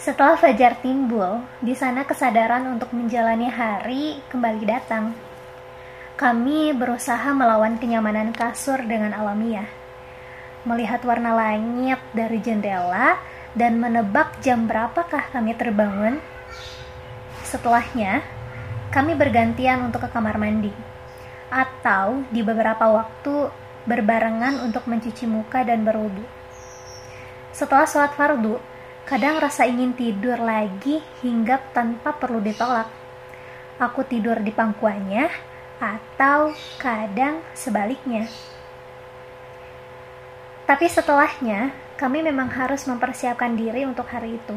Setelah fajar timbul, di sana kesadaran untuk menjalani hari kembali datang. Kami berusaha melawan kenyamanan kasur dengan alamiah. Melihat warna langit dari jendela dan menebak jam berapakah kami terbangun. Setelahnya, kami bergantian untuk ke kamar mandi. Atau di beberapa waktu berbarengan untuk mencuci muka dan berwudu. Setelah sholat fardu, Kadang rasa ingin tidur lagi hingga tanpa perlu ditolak. Aku tidur di pangkuannya atau kadang sebaliknya. Tapi setelahnya, kami memang harus mempersiapkan diri untuk hari itu.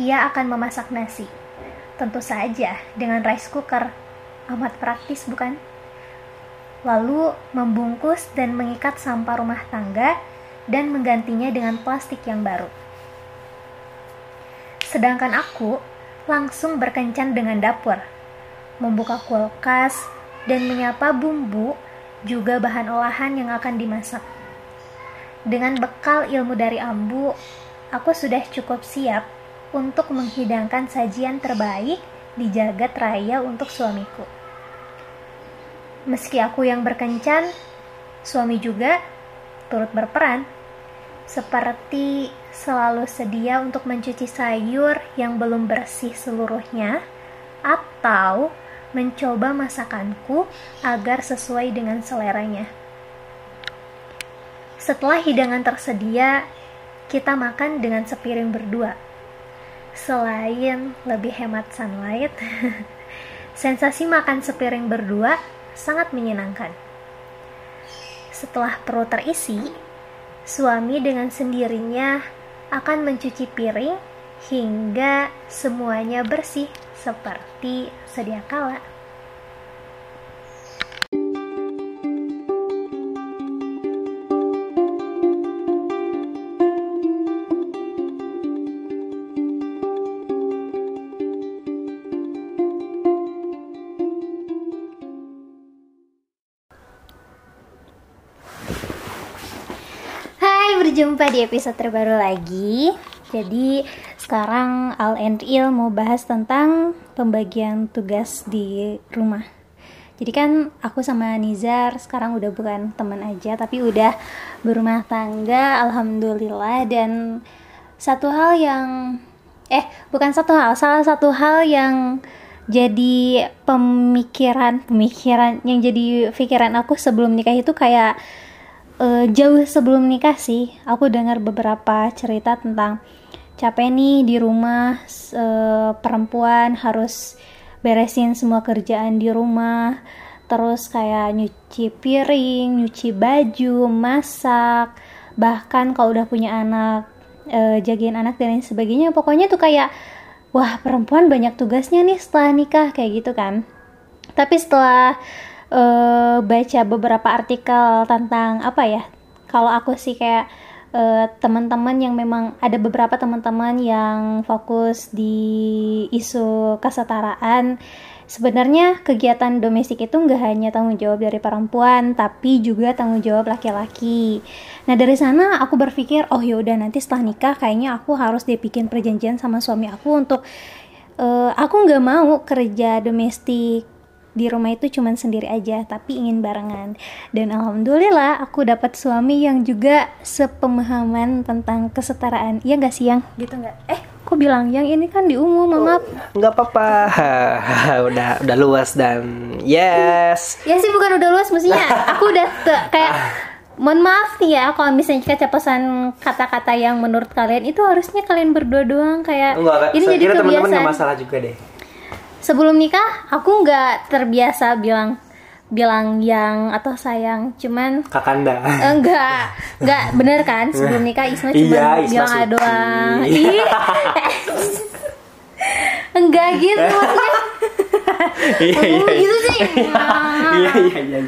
Ia akan memasak nasi. Tentu saja dengan rice cooker. Amat praktis bukan? Lalu membungkus dan mengikat sampah rumah tangga dan menggantinya dengan plastik yang baru. Sedangkan aku langsung berkencan dengan dapur, membuka kulkas, dan menyapa bumbu juga bahan olahan yang akan dimasak. Dengan bekal ilmu dari Ambu, aku sudah cukup siap untuk menghidangkan sajian terbaik di jagat raya untuk suamiku. Meski aku yang berkencan, suami juga turut berperan seperti selalu sedia untuk mencuci sayur yang belum bersih seluruhnya atau mencoba masakanku agar sesuai dengan seleranya. Setelah hidangan tersedia, kita makan dengan sepiring berdua. Selain lebih hemat sunlight, sensasi makan sepiring berdua sangat menyenangkan. Setelah perut terisi, Suami dengan sendirinya akan mencuci piring hingga semuanya bersih seperti sedia kala. Berjumpa di episode terbaru lagi. Jadi sekarang Al and Il mau bahas tentang pembagian tugas di rumah. Jadi kan aku sama Nizar sekarang udah bukan teman aja tapi udah berumah tangga alhamdulillah dan satu hal yang eh bukan satu hal, salah satu hal yang jadi pemikiran pemikiran yang jadi pikiran aku sebelum nikah itu kayak uh, jauh sebelum nikah sih aku dengar beberapa cerita tentang capek nih di rumah uh, perempuan harus beresin semua kerjaan di rumah terus kayak nyuci piring, nyuci baju, masak, bahkan kalau udah punya anak, uh, jagain anak dan lain sebagainya. Pokoknya tuh kayak wah perempuan banyak tugasnya nih setelah nikah kayak gitu kan. Tapi setelah uh, baca beberapa artikel tentang apa ya? Kalau aku sih kayak uh, teman-teman yang memang ada beberapa teman-teman yang fokus di isu kesetaraan. Sebenarnya kegiatan domestik itu nggak hanya tanggung jawab dari perempuan tapi juga tanggung jawab laki-laki. Nah dari sana aku berpikir oh yaudah nanti setelah nikah kayaknya aku harus dibikin perjanjian sama suami aku untuk uh, aku nggak mau kerja domestik di rumah itu cuman sendiri aja tapi ingin barengan. Dan alhamdulillah aku dapat suami yang juga sepemahaman tentang kesetaraan. Iya gak sih yang? Gitu nggak? Eh kok bilang yang ini kan di umum oh, maaf nggak apa-apa. Udah udah luas dan yes. Ya sih bukan udah luas mestinya aku udah kayak mohon maaf nih ya kalau misalnya kecepatan kata-kata yang menurut kalian itu harusnya kalian berdua doang kayak Enggak, ini jadi kebiasaan teman-teman masalah juga deh sebelum nikah aku nggak terbiasa bilang bilang yang atau sayang. Cuman kakanda enggak enggak bener kan? Sebelum nikah Isma cuma iya, bilang doang enggak gitu maksudnya. Iya, iya, iya. gitu sih. iya. Iya iya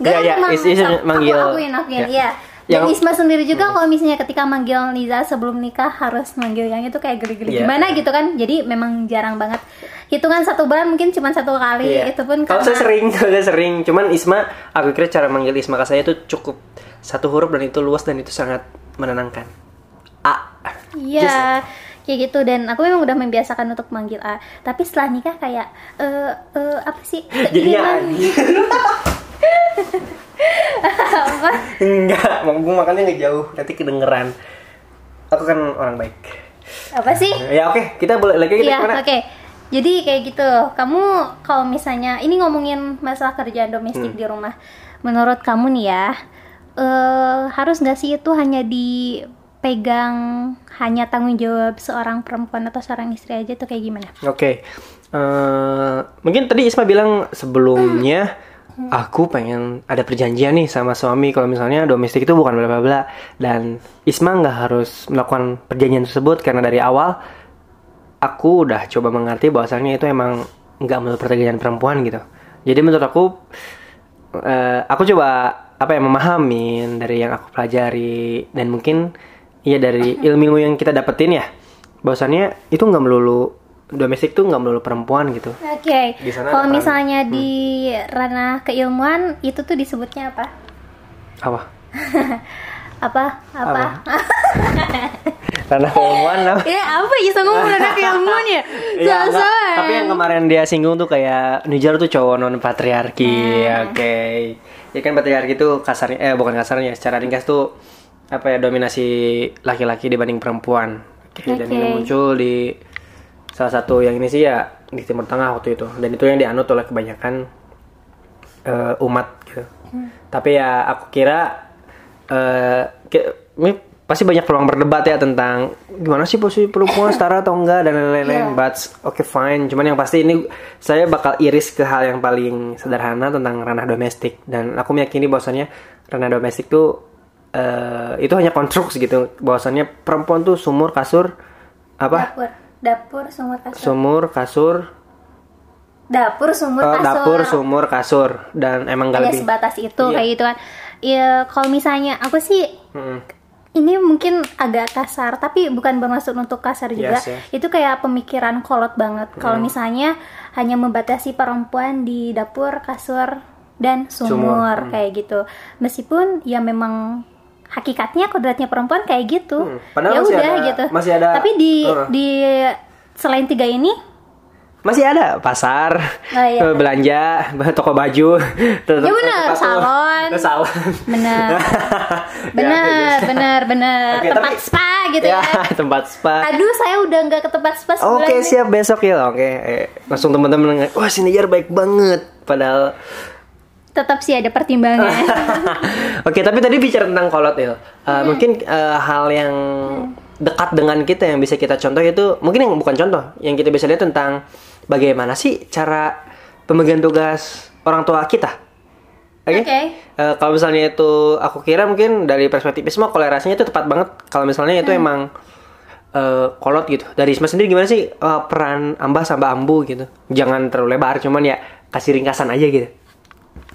Gak, ya, ya, emang, is, is, manggil. aku akuin, akuin, ya. iya. Yang, dan Isma sendiri juga hmm. kalau misalnya ketika manggil Niza sebelum nikah harus manggil yang itu kayak geli-geli. Yeah. gimana gitu kan? Jadi memang jarang banget hitungan satu bulan mungkin cuma satu kali yeah. itu pun kalau saya sering kalau saya sering cuman Isma aku kira cara manggil Isma ke saya itu cukup satu huruf dan itu luas dan itu sangat menenangkan A iya yeah. kayak gitu dan aku memang udah membiasakan untuk manggil A tapi setelah nikah kayak eh eh, apa sih Jadinya apa Enggak, gue makannya nggak jauh, nanti kedengeran. Aku kan orang baik. apa sih Ya oke, kita boleh lagi kita ke mana? oke. Jadi kayak gitu. Kamu kalau misalnya ini ngomongin masalah kerjaan domestik Hmm. di rumah, menurut kamu nih ya, eh harus nggak sih itu hanya dipegang hanya tanggung jawab seorang perempuan atau seorang istri aja tuh kayak gimana? Oke, Eh, mungkin tadi Isma bilang sebelumnya aku pengen ada perjanjian nih sama suami kalau misalnya domestik itu bukan bla bla bla dan Isma nggak harus melakukan perjanjian tersebut karena dari awal aku udah coba mengerti bahwasannya itu emang nggak menurut perjanjian perempuan gitu. Jadi menurut aku eh, aku coba apa ya memahamin dari yang aku pelajari dan mungkin ya dari ilmu yang kita dapetin ya bahwasannya itu nggak melulu domestik tuh nggak melulu perempuan gitu. Oke. Sana Kalau peran- misalnya di ranah keilmuan itu tuh disebutnya apa? Apa? Apa? Apa? Karena keilmuan apa? ya apa bisa ngomong ranah keilmuan ya? Iya, enggak. Tapi yang kemarin dia singgung tuh kayak Nijar tuh cowok non patriarki, Hmm. oke. Ya kan patriarki tuh kasarnya, eh bukan kasarnya, secara ringkas tuh apa ya dominasi laki-laki dibanding perempuan. Oke, dan ini muncul di salah satu yang ini sih ya di Timur Tengah waktu itu, dan itu yang dianut oleh kebanyakan eh, umat gitu. Hmm. Tapi ya aku kira eh ki- ini pasti banyak peluang berdebat ya tentang gimana sih posisi perempuan setara atau enggak dan lain-lain. Iya. But oke fine. Cuman yang pasti ini saya bakal iris ke hal yang paling sederhana tentang ranah domestik dan aku meyakini bahwasannya ranah domestik tuh eh, itu hanya konstruksi gitu. Bahwasannya perempuan tuh sumur kasur apa? Dapur, dapur, sumur kasur. Sumur kasur dapur, sumur eh, kasur. dapur sumur kasur dan emang gak Hanya lebih sebatas itu Iya. kayak gitu kan. Ya kalau misalnya aku sih Mm-mm. ini mungkin agak kasar tapi bukan bermaksud untuk kasar juga. Yes, yes. Itu kayak pemikiran kolot banget. Kalau misalnya hanya membatasi perempuan di dapur, kasur dan Sumur, sumur, hmm. kayak gitu. Meskipun ya memang hakikatnya kodratnya perempuan kayak gitu. Hmm, Ya udah ada- gitu. masih ada- Tapi di Uh. di selain tiga ini Masih ada pasar, Oh, iya. eh, belanja, toko baju, tetep- Ya bener, sepatu. salon. Salon. benar Ya, benar benar benar tempat tapi- spa gitu ya, ya. tempat spa. Aduh, saya udah nggak ke tempat spa Oke ini. siap besok ya, oke. Eh, langsung teman-teman wah sini baik banget. Padahal, Tetap sih ada pertimbangan. oke tapi tadi bicara tentang kolot il. Eh, Mungkin eh, hal yang dekat dengan kita yang bisa kita contoh itu mungkin yang bukan contoh, yang kita bisa lihat tentang bagaimana sih cara pembagian tugas orang tua kita. Oke. Oke. Eh, kalau misalnya itu aku kira mungkin dari perspektif Isma kolerasinya itu tepat banget. Kalau misalnya itu emang eh, kolot gitu. Dari Isma sendiri gimana sih eh, peran ambah sama ambu gitu? Jangan terlalu lebar, cuman ya kasih ringkasan aja gitu.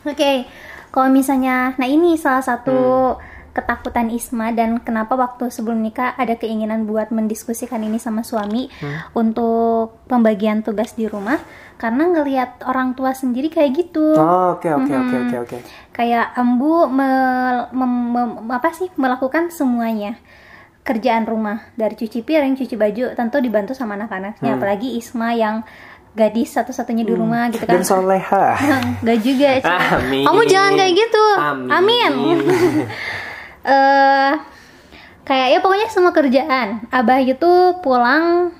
Oke, kalau misalnya, nah ini salah satu Hmm. Ketakutan Isma dan kenapa waktu sebelum nikah ada keinginan buat mendiskusikan ini sama suami Hmm. untuk pembagian tugas di rumah karena ngelihat orang tua sendiri kayak gitu. Oh, Oke oke oke oke oke. kayak ambu mel- mem- mem- apa sih melakukan semuanya kerjaan rumah dari cuci piring, cuci baju tentu dibantu sama anak-anaknya Hmm. apalagi Isma yang gadis satu-satunya di rumah gitu kan Dan soleha. Gak juga. Amin. kamu jangan kayak gitu Amin. eh kayak ya pokoknya semua kerjaan. Abah itu pulang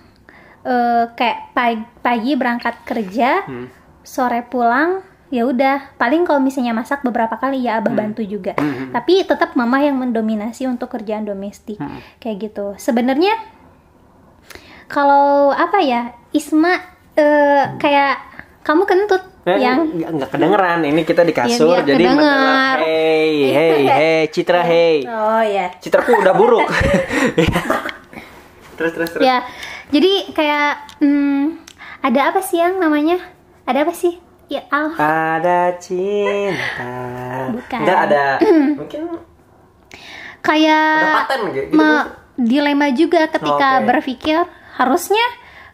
eh kayak pagi, pagi berangkat kerja Hmm. sore pulang ya udah. Paling kalau misalnya masak beberapa kali ya abah bantu juga. Tapi tetap mama yang mendominasi untuk kerjaan domestik. Kayak gitu. Sebenarnya kalau apa ya Isma eh, kayak kamu kentut Eh, yang nggak nggak kedengeran ini kita di kasur biar jadi mendengar hey hey hey Citra hey oh ya Citraku udah buruk terus terus terus ya jadi kayak hmm, ada apa sih yang namanya ada apa sih ya al Ada cinta. Bukan. Enggak ada. Mungkin kayak ada paten gitu. me- dilema juga ketika Oke. berpikir harusnya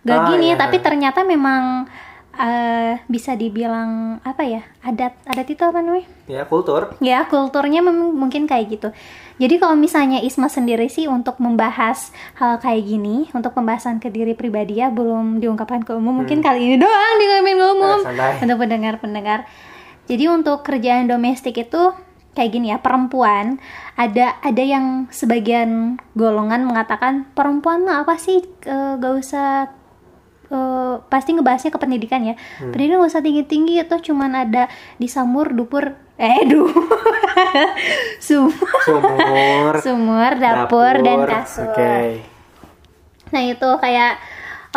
gak Ah, gini iya. tapi ternyata memang eh, bisa dibilang apa ya adat adat itu apa namanya ya kultur. ya kulturnya mungkin kayak gitu Jadi kalau misalnya Isma sendiri sih untuk membahas hal kayak gini, untuk pembahasan ke diri pribadi ya belum diungkapkan ke umum. Mungkin kali ini doang diungkapin ke umum Hmm. Santai. untuk pendengar-pendengar. Jadi untuk kerjaan domestik itu kayak gini ya, perempuan ada ada yang sebagian golongan mengatakan perempuan mah apa sih Eh, gak usah eh, pasti ngebahasnya ke pendidikan ya. Hmm. Pendidikan gak usah tinggi-tinggi atau cuman ada di samur dupur eh duh sumur Sumur. sumur dapur, dan kasur Oke. nah itu kayak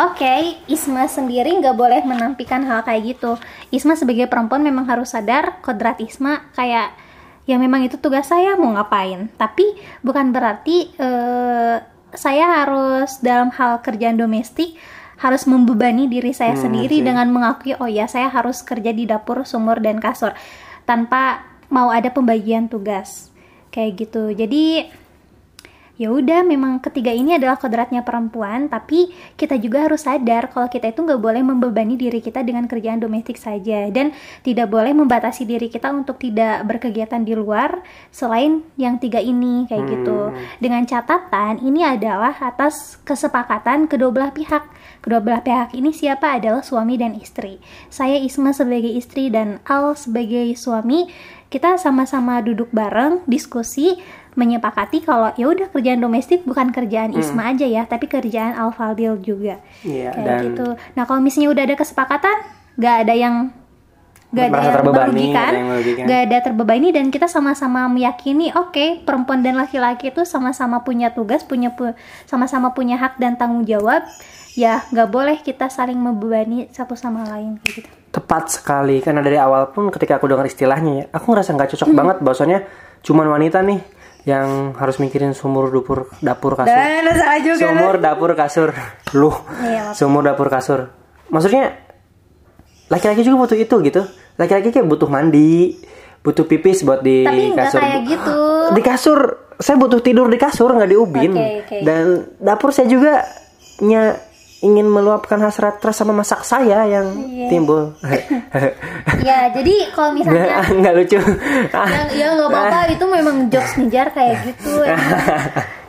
oke Isma sendiri nggak boleh menampikan hal kayak gitu Isma sebagai perempuan memang harus sadar kodrat Isma kayak ya memang itu tugas saya mau ngapain tapi bukan berarti eh, saya harus dalam hal kerjaan domestik harus membebani diri saya sendiri dengan mengakui oh ya saya harus kerja di dapur sumur dan kasur tanpa mau ada pembagian tugas. Kayak gitu. Jadi ya udah memang ketiga ini adalah kodratnya perempuan tapi kita juga harus sadar kalau kita itu nggak boleh membebani diri kita dengan kerjaan domestik saja. Dan tidak boleh membatasi diri kita untuk tidak berkegiatan di luar selain yang tiga ini kayak gitu. Dengan catatan ini adalah atas kesepakatan kedua belah pihak. Kedua belah pihak ini siapa adalah suami dan istri. Saya Isma sebagai istri dan Al sebagai suami. Kita sama-sama duduk bareng diskusi menyepakati kalau ya udah kerjaan domestik bukan kerjaan Isma aja ya tapi kerjaan Al Fadil juga. Iya, kayak dan- gitu. Nah kalau misalnya udah ada kesepakatan nggak ada yang nggak ada yang terbebani, merugikan nggak ada terbebani dan kita sama-sama meyakini oke perempuan dan laki-laki itu sama-sama punya tugas punya pu- sama-sama punya hak dan tanggung jawab ya nggak boleh kita saling membebani satu sama lain kayak gitu. Tepat sekali. Karena dari awal pun ketika aku dengar istilahnya ya, aku ngerasa nggak cocok banget bahwasannya cuman wanita nih yang harus mikirin sumur dapur dapur kasur. dan salah juga Sumur dapur kasur. Lu. Iya. Sumur dapur kasur. Maksudnya laki-laki juga butuh itu gitu. Laki-laki kayak butuh mandi, butuh pipis buat di Tapi kasur. kayak gitu. Di kasur, saya butuh tidur di kasur nggak di ubin. Oke, oke. Dan dapur saya juga nya ingin meluapkan hasrat rasa memasak saya yang Iya. timbul. ya jadi kalau misalnya Nggak nggak lucu. ya, ya nggak apa-apa itu memang jokes ngejar kayak gitu emang.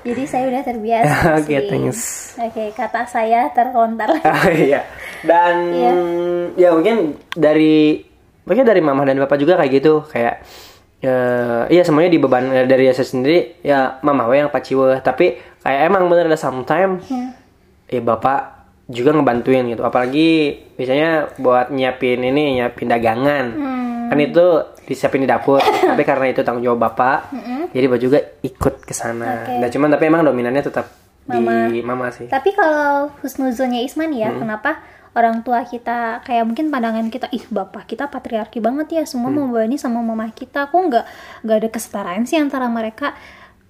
jadi saya udah terbiasa Oke, sih. thanks. oke kata saya terlontar Ah, iya. Dan Iya. ya mungkin dari mungkin dari mama dan bapak juga kayak gitu kayak eh iya semuanya di beban eh, dari saya sendiri ya mama we yang paciwe tapi kayak emang bener ada sometime Ya. ya bapak juga ngebantuin gitu apalagi biasanya buat nyiapin ini nyiapin dagangan Hmm. kan itu disiapin di dapur tapi karena itu tanggung jawab bapak jadi bapak juga ikut ke sana Oke. dan cuman tapi emang dominannya tetap Mama. di mama sih tapi kalau husnuzonnya Isman ya Hmm. kenapa orang tua kita kayak mungkin pandangan kita ih bapak kita patriarki banget ya semua Hmm. membebani sama mama kita kok nggak nggak ada kesetaraan sih antara mereka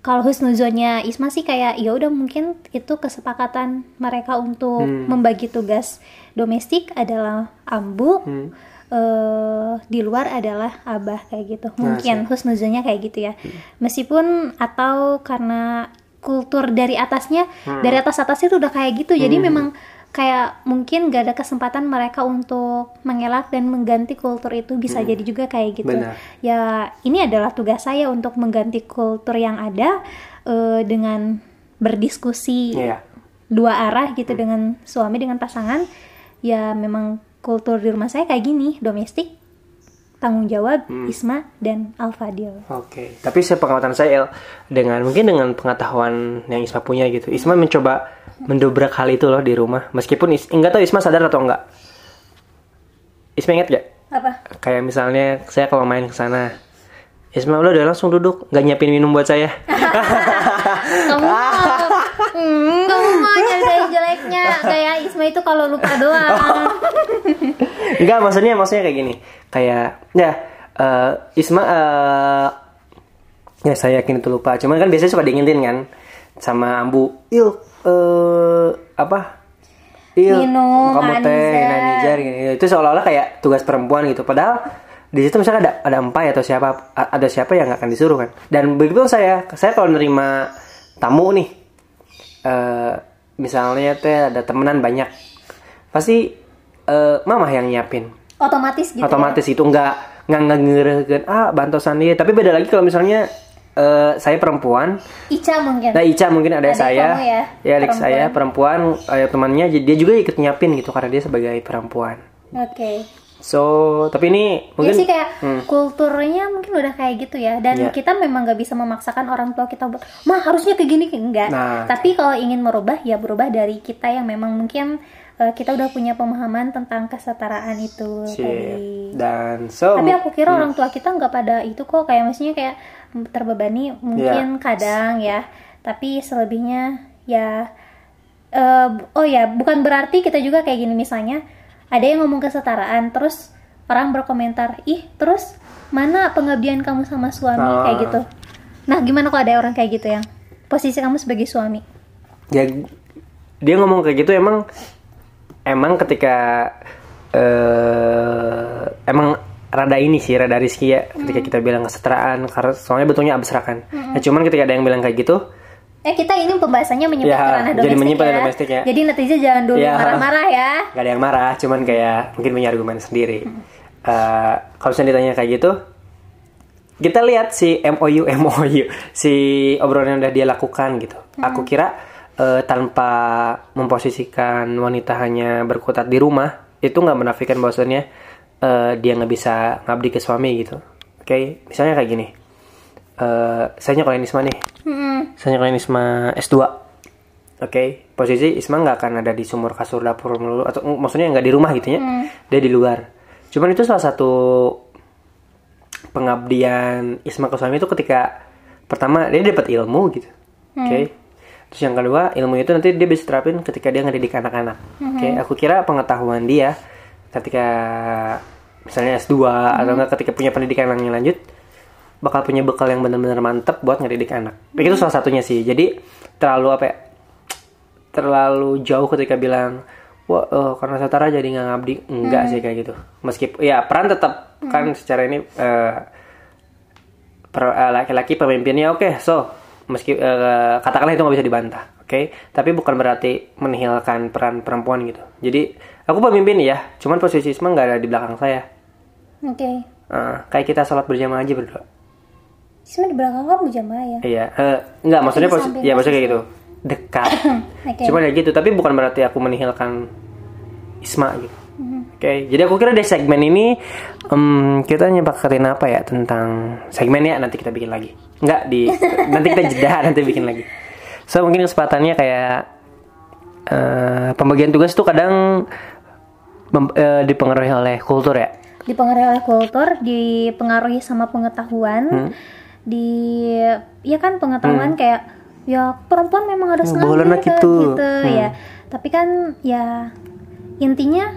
kalau husnuzonnya Isma sih kayak ya udah mungkin itu kesepakatan mereka untuk Hmm. membagi tugas domestik adalah ambu Hmm. eh, di luar adalah abah kayak gitu Nah, mungkin husnuzonnya kayak gitu ya meskipun atau karena kultur dari atasnya Hmm. dari atas atas itu udah kayak gitu jadi memang kayak mungkin gak ada kesempatan mereka untuk mengelak dan mengganti kultur itu bisa jadi juga kayak gitu Hmm. Benar. ya ini adalah tugas saya untuk mengganti kultur yang ada eh, dengan berdiskusi Iya. dua arah gitu dengan suami dengan pasangan ya memang kultur di rumah saya kayak gini domestik tanggung jawab Hmm. Isma dan Alfadil Oke, tapi sepengetahuan saya El, dengan mungkin dengan pengetahuan yang Isma punya gitu, Isma mencoba mendobrak hal itu loh di rumah, meskipun Is enggak tahu Isma sadar atau enggak. Isma ingat gak? apa Kayak misalnya saya kalau main ke sana, Isma udah udah langsung duduk, nggak nyiapin minum buat saya. kamu mau hmm, kamu mau nyari jeleknya kayak Isma itu kalau lupa doang Enggak, maksudnya maksudnya kayak gini. Kayak ya eh, Isma eh, ya saya yakin itu lupa. Cuman kan biasanya suka diingetin kan sama Ambu. Il eh apa? Il Minum, kamu teh Aniza." nah, Nijar gitu. Itu seolah-olah kayak tugas perempuan gitu. Padahal di situ misalnya ada ada empai atau siapa ada siapa yang nggak akan disuruh kan. Dan begitu saya saya kalau nerima tamu nih eh misalnya teh ada temenan banyak pasti eh, mama yang nyiapin otomatis gitu otomatis itu nggak nggak ngerehkeun ah bantosan dia tapi beda lagi kalau misalnya eh, saya perempuan Ica mungkin Nah Ica mungkin ada Adik saya, ya, adik perempuan. saya perempuan, eh, temannya dia juga ikut nyiapin gitu karena dia sebagai perempuan. oke So tapi ini Iya mungkin sih kayak Hmm. kulturnya mungkin udah kayak gitu ya dan Iya. kita memang nggak bisa memaksakan orang tua kita buat mah harusnya kayak gini enggak Nah. tapi kalau ingin merubah ya berubah dari kita yang memang mungkin eh, kita udah punya pemahaman tentang kesetaraan itu Sip. tadi. Dan so tapi aku kira orang tua kita nggak pada itu kok. Kayak maksudnya kayak terbebani mungkin Iya. kadang ya. Tapi selebihnya ya eh, oh ya bukan berarti kita juga kayak gini. Misalnya ada yang ngomong kesetaraan terus orang berkomentar ih terus mana pengabdian kamu sama suami? Ah. kayak gitu. Nah gimana kalau ada orang kayak gitu yang posisi kamu sebagai suami? Ya dia ngomong kayak gitu emang emang ketika eh emang rada ini sih rada riski ya ketika kita bilang kesetaraan karena soalnya betulnya abstrak kan. Nah, cuman ketika ada yang bilang kayak gitu, eh kita ini pembahasannya menyebut Ya, ranah jadi menyimpan ya. domestik ya. jadi netizen jangan dulu Ya. marah-marah ya gak ada yang marah, cuman kayak mungkin punya argumen sendiri. Eh, kalau misalnya ditanya kayak gitu, kita lihat si MOU MOU si obrolan yang udah dia lakukan gitu. Aku kira eh, tanpa memposisikan wanita hanya berkutat di rumah itu nggak menafikan bahwasannya eh, dia nggak bisa ngabdi ke suami gitu. Oke, misalnya kayak gini. Eh, saya nyokolain Isma nih. Saya nyokolain Isma S2. Oke, posisi Isma nggak akan ada di sumur kasur dapur melulu atau mm, maksudnya nggak di rumah gitu ya. Dia di luar. Cuman itu salah satu pengabdian Isma ke suami itu ketika pertama dia dapat ilmu gitu. Oke. Terus yang kedua, ilmu itu nanti dia bisa terapin ketika dia ngedidik anak-anak. Oke, aku kira pengetahuan dia ketika misalnya S2 atau enggak ketika punya pendidikan yang lanjut bakal punya bekal yang benar-benar mantep buat ngedidik anak. Itu salah satunya sih. Jadi terlalu apa ya? Terlalu jauh ketika bilang wah eh, karena setara jadi nggak ngabdi enggak sih kayak gitu. Meskipun ya peran tetap kan secara ini eh, per- eh, laki-laki pemimpinnya oke so meski eh, katakanlah itu nggak bisa dibantah oke? Tapi bukan berarti menihilkan peran perempuan gitu. Jadi aku pemimpin ya cuman posisi Isma nggak ada di belakang saya. Oke. Eh, kayak kita sholat berjamaah aja berdua. Sebenarnya di belakang kamu jamaah ya? Iya eh, nggak maksudnya di pos- samping ya maksudnya kayak gitu. dekat. Oke. Cuman ya gitu tapi bukan berarti aku menihilkan Isma gitu. Mhm. Oke, jadi aku kira di segmen ini em, kita nyepakatin apa ya tentang segmennya nanti kita bikin lagi. Enggak di nanti kita jeda nanti bikin lagi. So mungkin kesempatannya kayak eh, pembagian tugas tuh kadang mem- eh, dipengaruhi oleh kultur ya. dipengaruhi oleh kultur dipengaruhi sama pengetahuan Hmm. di ya kan pengetahuan kayak ya perempuan memang harus Hmm, ngambil kan, gitu. gitu Hmm. ya tapi kan ya intinya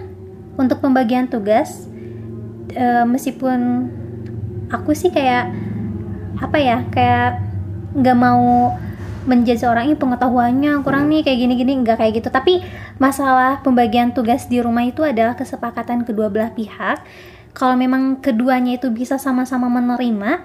untuk pembagian tugas eh, meskipun aku sih kayak apa ya kayak nggak mau menjudge orang ini pengetahuannya kurang nih kayak gini-gini. Nggak kayak gitu. Tapi masalah pembagian tugas di rumah itu adalah kesepakatan kedua belah pihak. Kalau memang keduanya itu bisa sama-sama menerima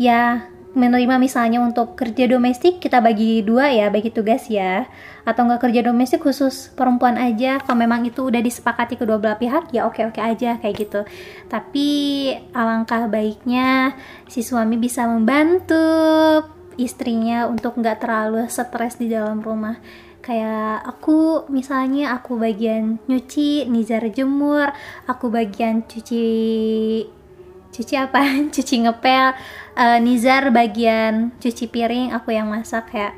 ya menerima misalnya untuk kerja domestik kita bagi dua ya bagi tugas ya. Atau enggak kerja domestik khusus perempuan aja. Kalau memang itu udah disepakati kedua belah pihak ya oke oke aja kayak gitu. Tapi alangkah baiknya si suami bisa membantu istrinya untuk nggak terlalu stres di dalam rumah. Kayak aku misalnya aku bagian nyuci Nizar jemur aku bagian cuci cuci apa? Cuci ngepel. Eh, Nizar bagian cuci piring aku yang masak ya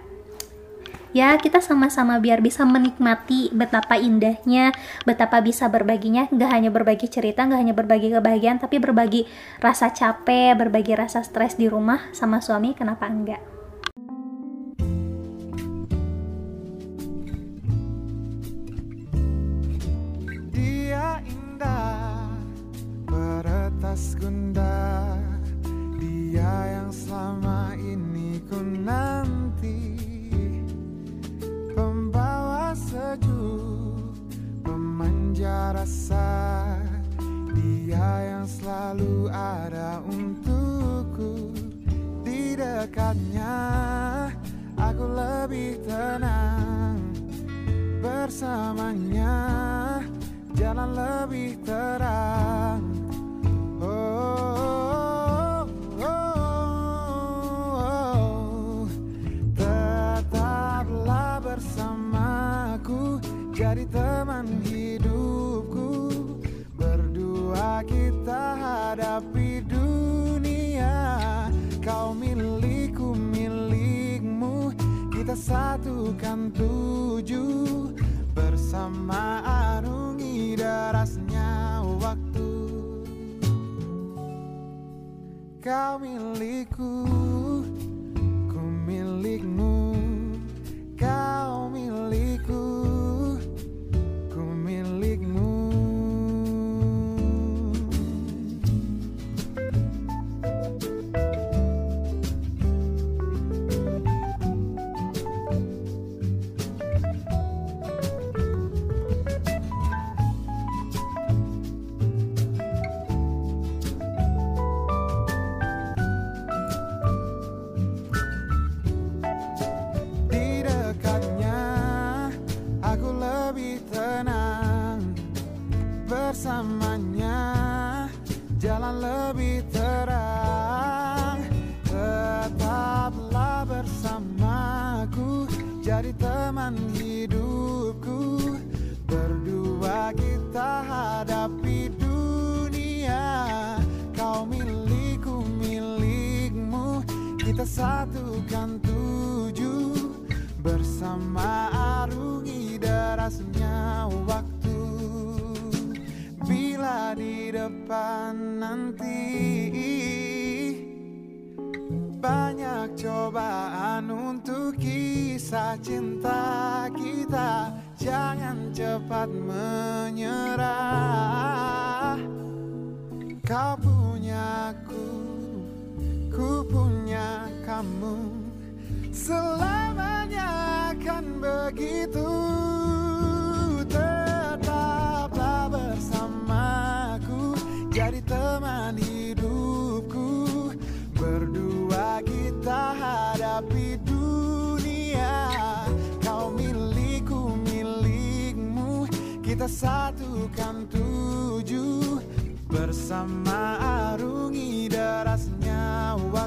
ya kita sama-sama biar bisa menikmati betapa indahnya betapa bisa berbaginya. Nggak hanya berbagi cerita nggak hanya berbagi kebahagiaan tapi berbagi rasa capek berbagi rasa stres di rumah sama suami kenapa enggak? Dia indah, ada untukku Di dekatnya aku lebih tenang Bersamanya. Jalan lebih terang. Oh, Tetaplah bersamaku jadi teman hidupku. Kita hadapi dunia. Kau milikku milikmu. Kita satukan tujuh. Bersama arungi derasnya waktu. Kau milikku Ku milikmu Bersama arungi derasnya waktu. Bila di depan nanti banyak cobaan untuk kisah cinta kita. Jangan cepat menyerah. Kau punya aku, ku punya kamu. Selamanya akan begitu. Tetaplah bersamaku. Jadi teman hidupku. Berdua kita hadapi dunia. Kau milikku milikmu. Kita satukan tujuh. Bersama arungi derasnya waktu